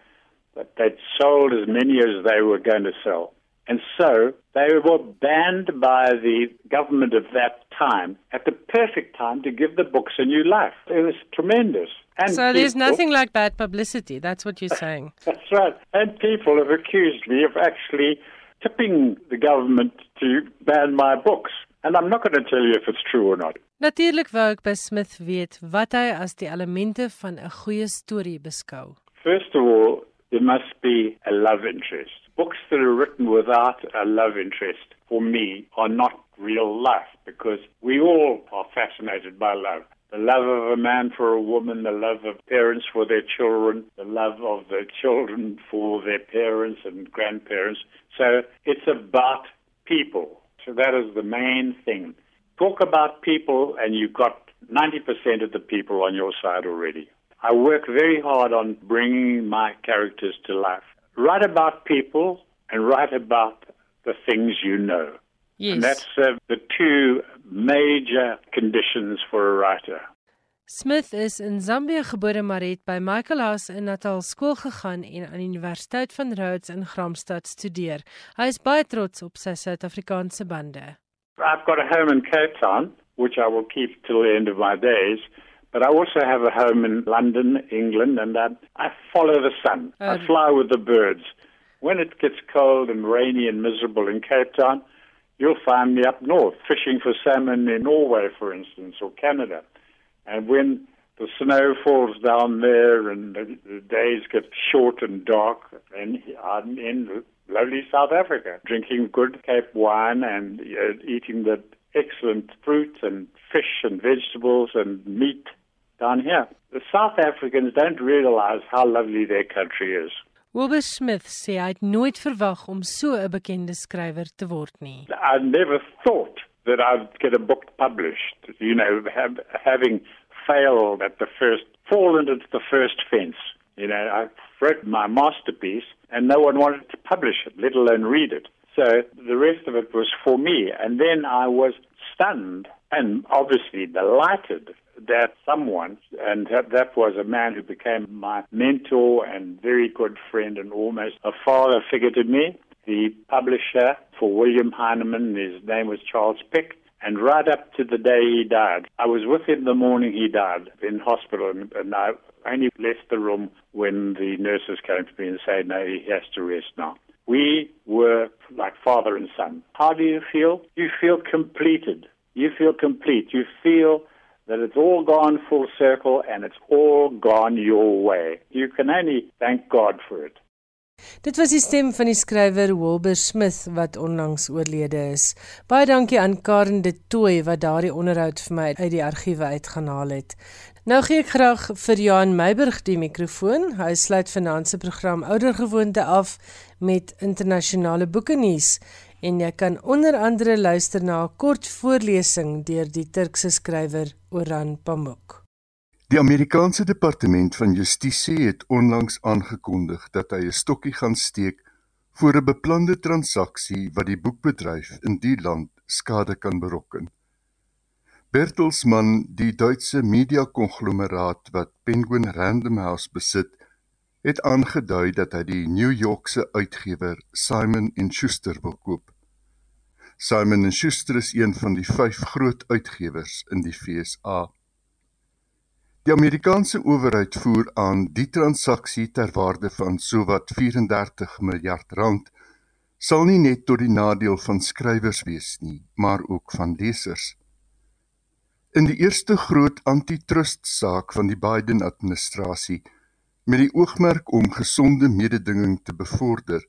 that they'd sold as many as they were going to sell. And so they were banned by the government of that time at the perfect time to give the books a new life. It was tremendous. And So there's people- nothing like bad publicity. That's what you're saying. That's right. And people have accused me of actually tipping the government to ban my books. And I'm not going to tell you if it's true or not. Natuurlik wou ek by Smith weet wat hy as die elemente van 'n goeie storie beskou. First of all, there must be a love interest. books that are written without a love interest for me are not real life because we all are fascinated by love. The love of a man for a woman, the love of parents for their children, the love of the children for their parents and grandparents. So it's about people. So that is the main thing. Talk about people and you've got 90% of the people on your side already. I work very hard on bringing my characters to life. Write about people and write about the things you know. Yes. And that's uh, the two major conditions for a writer. Smith is in Zambië gebore maar het by Michael House in Natal skool gegaan en aan die Universiteit van Rhodes in Gramstad studeer. Hy is baie trots op sy Suid-Afrikaanse bande. I've got a home in Cape Town, which I will keep till the end of my days. But I also have a home in London, England, and I, I follow the sun. I Um, fly with the birds. When it gets cold and rainy and miserable in Cape Town, you'll find me up north fishing for salmon in Norway, for instance, or Canada. And when the snow falls down there and the, the days get short and dark, then I'm in lovely South Africa, drinking good Cape wine and uh, eating the excellent fruit and fish and vegetables and meat down here. The South Africans don't realize how lovely their country is. Wilbur Smith sê hy het nooit verwag om so 'n bekende skrywer te word nie. I never thought that I'd get a book published. You know, have, having failed at the first, fallen into the first fence. You know, I wrote my masterpiece and no one wanted to publish it, let alone read it. So the rest of it was for me. And then I was stunned and obviously delighted that someone, and that, that was a man who became my mentor and very good friend and almost a father figure to me, the publisher for William Heinemann, his name was Charles Pick, and right up to the day he died. I was with him the morning he died in hospital, and, and I only left the room when the nurses came to me and said, no, he has to rest now. We were like father and son. How do you feel? You feel completed. You feel complete. You feel that it's all gone full circle and it's all gone your way. You can only thank God for it. Dit was die stem van die skrywer Wilbur Smith wat onlangs oorlede is. Baie dankie aan Karen de Tooy wat daardie onderhoud vir my uit die argiewe uitgehaal het. Nou gee ek graag vir Johan Meiburg die mikrofoon. Hy sluit vanaand se program Oudergewoonte af met internasionale boeke nuus en jy kan onder andere luister na 'n kort voorlesing deur die Turkse skrywer Orhan Pamuk. Die Amerikaanse Departement van Justisie het onlangs aangekondig dat hy 'n stokkie gaan steek voor 'n beplande transaksie wat die boekbedryf in die land skade kan berokken. Bertelsmann, die Duitse media-konglomeraat wat Penguin Random House besit, het aangedui dat hy die New Yorkse uitgewer Simon & Schuster wil koop. Simon & Schuster is een van die 5 groot uitgewers in die FSA. Die Amerikaanse owerheid voer aan die transaksie ter waarde van sowat 34 miljard rand sal nie net tot die nadeel van skrywers wees nie, maar ook van lesers. In die eerste groot antitrust saak van die Biden-administrasie met die oogmerk om gesonde mededinging te bevorder,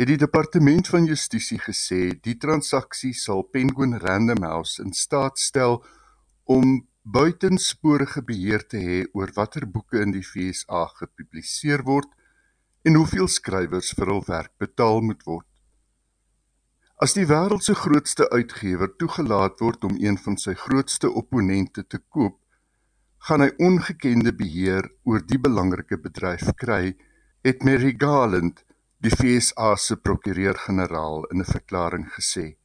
het die departement van justisie gesê die transaksie sal Penguin Random House in staat stel om buitensporige beheer te hê oor watter boeke in die FSA gepubliseer word en hoeveel skrywers vir hul werk betaal moet word. As die wêreld se grootste uitgewer toegelaat word om een van sy grootste opponente te koop, gaan hy ongekende beheer oor die belangrike bedryf kry, het Mary Garland, die FSA se prokureur-generaal in 'n verklaring gesê.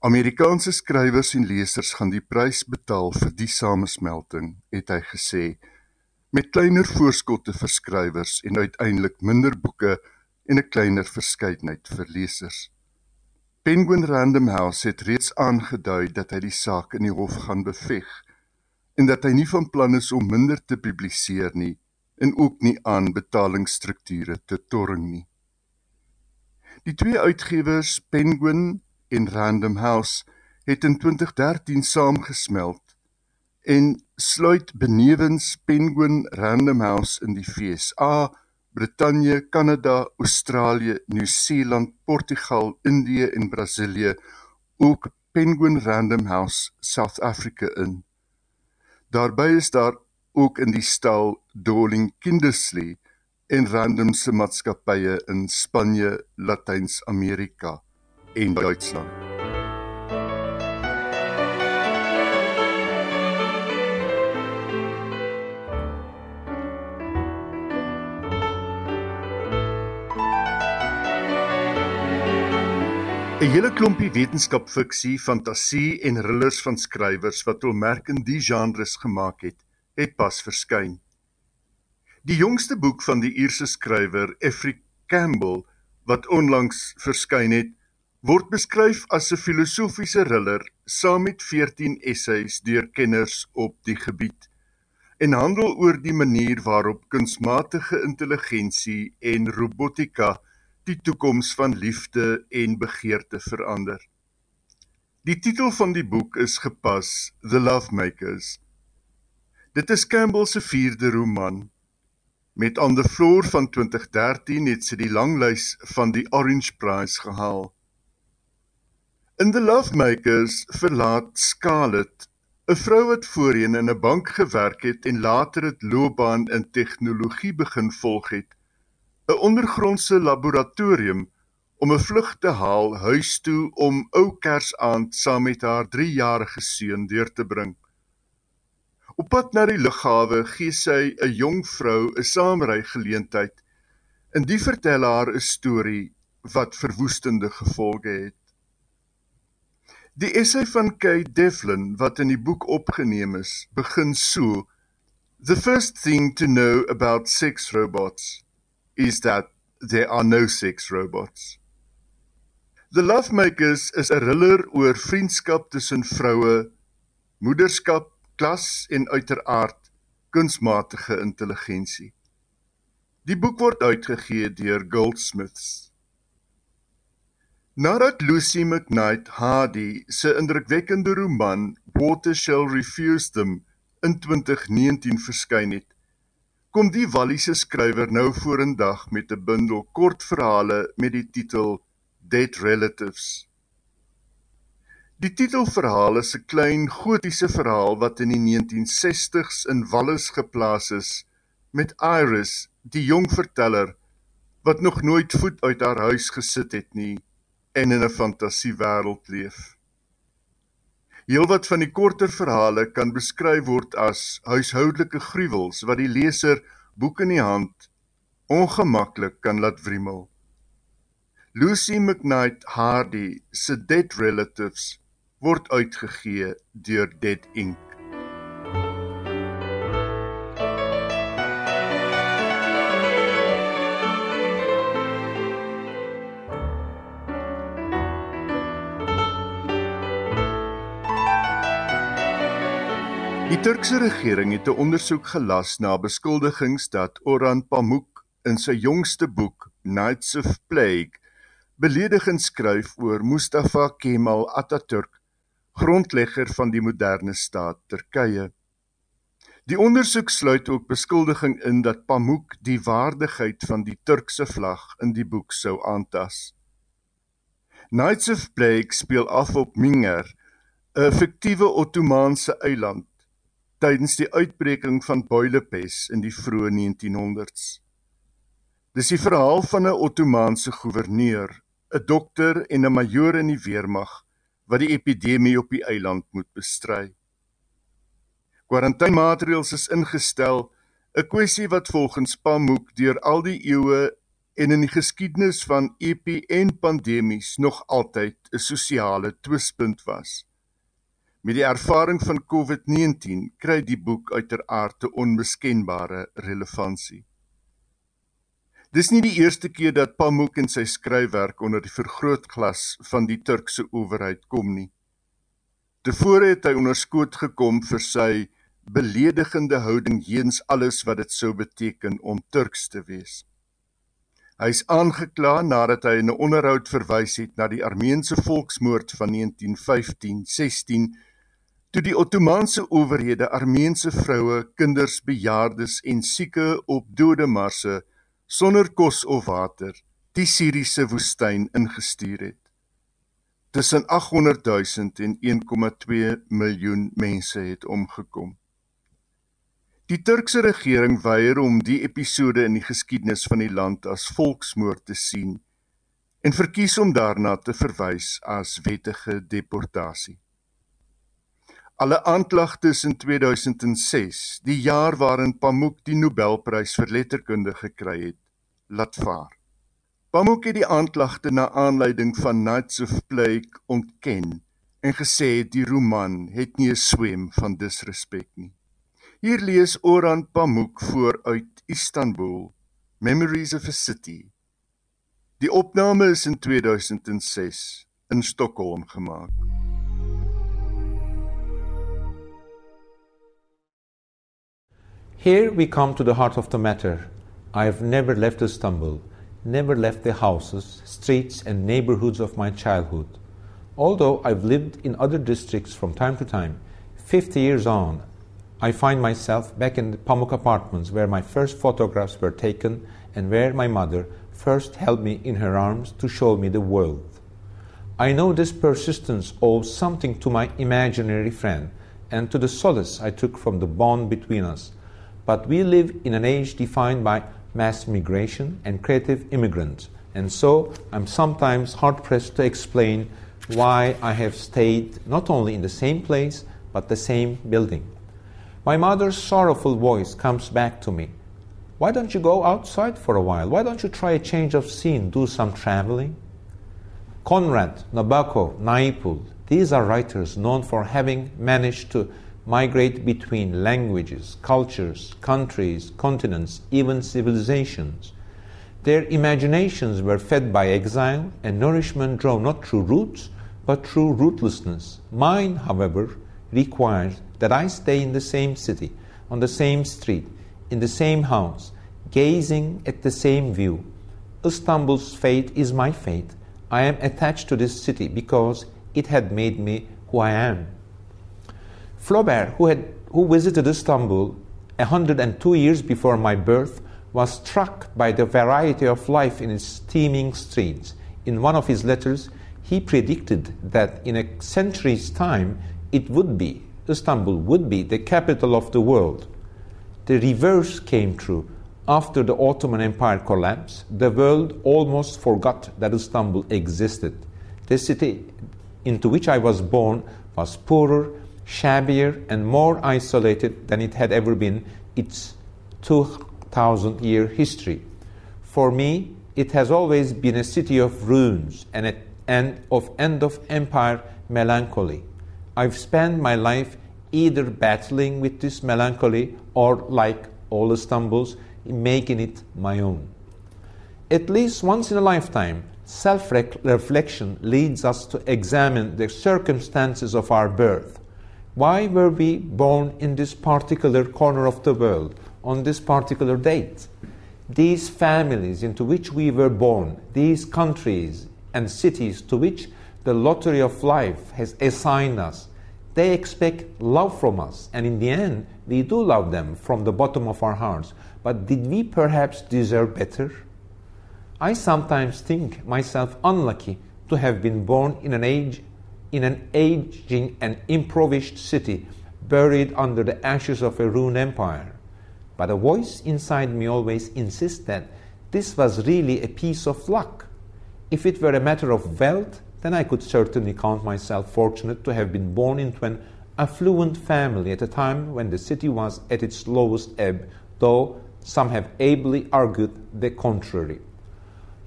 Amerikaanse skrywers en lesers gaan die prys betaal vir die samesmelting, het hy gesê, met kleiner voorskotte vir skrywers en uiteindelik minder boeke en 'n kleiner verskeidenheid vir lesers. Penguin Random House het reeds aangedui dat hy die saak in die hof gaan beveg en dat hy nie van plan is om minder te publiseer nie en ook nie aan betalingsstrukture te torring nie. Die twee uitgewers, Penguin en Random House, het in 2013 saamgesmelt en sluit benewens Penguin Random House in die FSA Brittanje, Kanada, Australië, Nieu-Seeland, Portugal, Indië en Brasilië ook Penguin Random House South Africa in. Daarby is daar ook in die stal Darling Kindersley en Random se maatskappye in Spanje, Latyns-Amerika en Duitsland. 'n hele klompie wetenskapfiksie, fantasie en thrillers van skrywers wat in die genres gemaak het, het pas verskyn. Die jongste boek van die Ierse skrywer Effie Campbell wat onlangs verskyn het, word beskryf as 'n filosofiese thriller saam met 14 essays deur kenners op die gebied en handel oor die manier waarop kunsmatige intelligensie en robotika die toekoms van liefde en begeerte verander. Die titel van die boek is gepas The Lovemakers. Dit is Campbell se 4de roman. Met On the Floor van 2013 het sy die langlys van die Orange Prize gehaal. In The Lovemakers verlaat Scarlett, 'n vrou wat voorheen in 'n bank gewerk het en later 'n loopbaan in tegnologie begin volg het, 'n ondergrondse laboratorium om 'n vlug te haal huis toe om ou Kersaand saam met haar 3-jarige seun deur te bring. Op pad na die lughawe gee sy 'n jong vrou 'n saamry geleentheid en die vertel haar 'n storie wat verwoestende gevolge het. Die essay van Kay Devlin wat in die boek opgeneem is, begin so: The first thing to know about sex robots is that there are no sex robots. The Lovemakers is 'n thriller oor vriendskap tussen vroue, moederskap, klas en uiteraard kunsmatige intelligensie. Die boek word uitgegee deur Goldsmiths. Nadat Lucy McKnight Hardy se indrukwekkende roman Water Shall Refuse Them in 2019 verskyn het, kom die Walliese skrywer nou vorendag met 'n bundel kortverhale met die titel Dead Relatives. Die titelverhaal is 'n klein gotiese verhaal wat in die 1960s in Wallis geplaas is met Iris, die jong verteller wat nog nooit voet uit haar huis gesit het nie en in 'n fantasiewêreld leef. Heelwat van die korter verhale kan beskryf word as huishoudelike gruwels wat die leser boek in die hand ongemaklik kan laat wrimmel. Lucy McKnight Hardy se Dead Relatives word uitgegee deur Dead Ink. Die Turkse regering het 'n ondersoek gelas na beskuldigings dat Orhan Pamuk in sy jongste boek Nights of Plague beledigend skryf oor Mustafa Kemal Atatürk, grondlegger van die moderne staat Turkye. Die ondersoek sluit ook beskuldiging in dat Pamuk die waardigheid van die Turkse vlag in die boek sou aantas. Nights of Plague speel af op Minger, 'n fiktiewe Ottomaanse eiland tydens die uitbreking van builepes in die vroeë 1900s. Dis die verhaal van 'n Ottomaanse goewerneur, 'n dokter en 'n majoor in die weermag wat die epidemie op die eiland moet bestry. Quarantynemaatreëls is ingestel, 'n kwessie wat volgens Pamuk deur al die eeue en in die geskiedenis van epi en pandemies nog altyd 'n sosiale twispunt was. Met die ervaring van COVID-19 kry die boek uiteraard 'n onmiskenbare relevantie. Dis nie die eerste keer dat Pamuk en sy skryfwerk onder die vergrootglas van die Turkse owerheid kom nie. Tevore het hy onderskoot gekom vir sy beledigende houding teenoor alles wat dit sou beteken om Turks te wees. Hy is aangekla nadat hy in 'n onderhoud verwys het na die Armeense volksmoord van 1915-16 Toe die Ottomaanse owerhede Armeense vroue, kinders, bejaardes en sieke op dodemarse sonder kos of water die Siriëse woestyn ingestuur het. Tussen 800 000 en 1,2 miljoen mense het omgekom. Die Turkse regering weier om die episode in die geskiedenis van die land as volksmoord te sien en verkies om daarna te verwys as wettige deportasie. Alle aanklagtes in 2006, die jaar waarin Pamuk die Nobelprys vir letterkunde gekry het, laat vaar. Pamuk het die aanklagte na aanleiding van Nights of Plague ontken en gesê die roman het nie 'n swem van disrespek nie. Hier lees Orhan Pamuk voor uit Istanbul, Memories of a City. Die opname is in 2006 in Stockholm gemaak. Here we come to the heart of the matter. I have never left Istanbul. never left the houses, streets, and neighborhoods of my childhood. Although I've lived in other districts from time to time, 50 years on, I find myself back in the Pamuk apartments where my first photographs were taken and where my mother first held me in her arms to show me the world. I know this persistence owes something to my imaginary friend and to the solace I took from the bond between us. But we live in an age defined by mass migration and creative immigrants. And so I'm sometimes hard pressed to explain why I have stayed not only in the same place but the same building. My mother's sorrowful voice comes back to me. Why don't you go outside for a while? Why don't you try a change of scene, do some traveling? Conrad, Nabokov, Naipul, these are writers known for having managed to migrate between languages, cultures, countries, continents, even civilizations. Their imaginations were fed by exile, and nourishment drawn not through roots, but through rootlessness. Mine, however, requires that I stay in the same city, on the same street, in the same house, gazing at the same view. Istanbul's fate is my fate. I am attached to this city because it had made me who I am. Flaubert, who, had, who visited Istanbul 102 years before my birth, was struck by the variety of life in its teeming streets. In one of his letters, he predicted that in a century's time, it would be, Istanbul would be, the capital of the world. The reverse came true. After the Ottoman Empire collapsed, the world almost forgot that Istanbul existed. The city into which I was born was poorer shabbier and more isolated than it had ever been its 2000 year history. For me, it has always been a city of ruins and, a, and of end of empire melancholy. I've spent my life either battling with this melancholy or, like all Istanbul's, making it my own. At least once in a lifetime, self reflection leads us to examine the circumstances of our birth why were we born in this particular corner of the world on this particular date? These families into which we were born, these countries and cities to which the lottery of life has assigned us, they expect love from us. And in the end, we do love them from the bottom of our hearts. But did we perhaps deserve better? I sometimes think myself unlucky to have been born in an age in an aging and impoverished city buried under the ashes of a ruined empire. But a voice inside me always insists that this was really a piece of luck. If it were a matter of wealth, then I could certainly count myself fortunate to have been born into an affluent family at a time when the city was at its lowest ebb, though some have ably argued the contrary.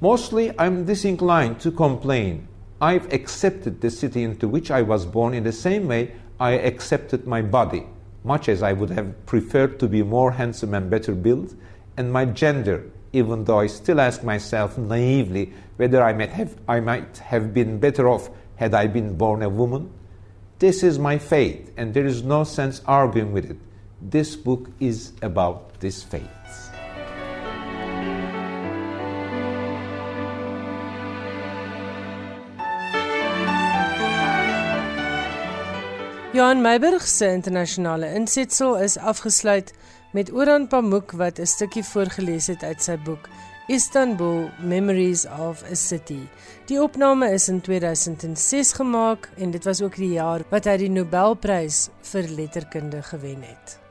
Mostly, I'm disinclined to complain I've accepted the city into which I was born in the same way I accepted my body, much as I would have preferred to be more handsome and better built, and my gender, even though I still ask myself naively whether I might have, I might have been better off had I been born a woman. This is my fate, and there is no sense arguing with it. This book is about this fate. Johan Meiburg se internasionale insetsel is afgesluit met Oran Pamuk wat 'n stukkie voorgeles het uit sy boek Istanbul Memories of a City. Die opname is in 2006 gemaak en dit was ook die jaar wat hy die Nobelprys vir letterkunde gewen het.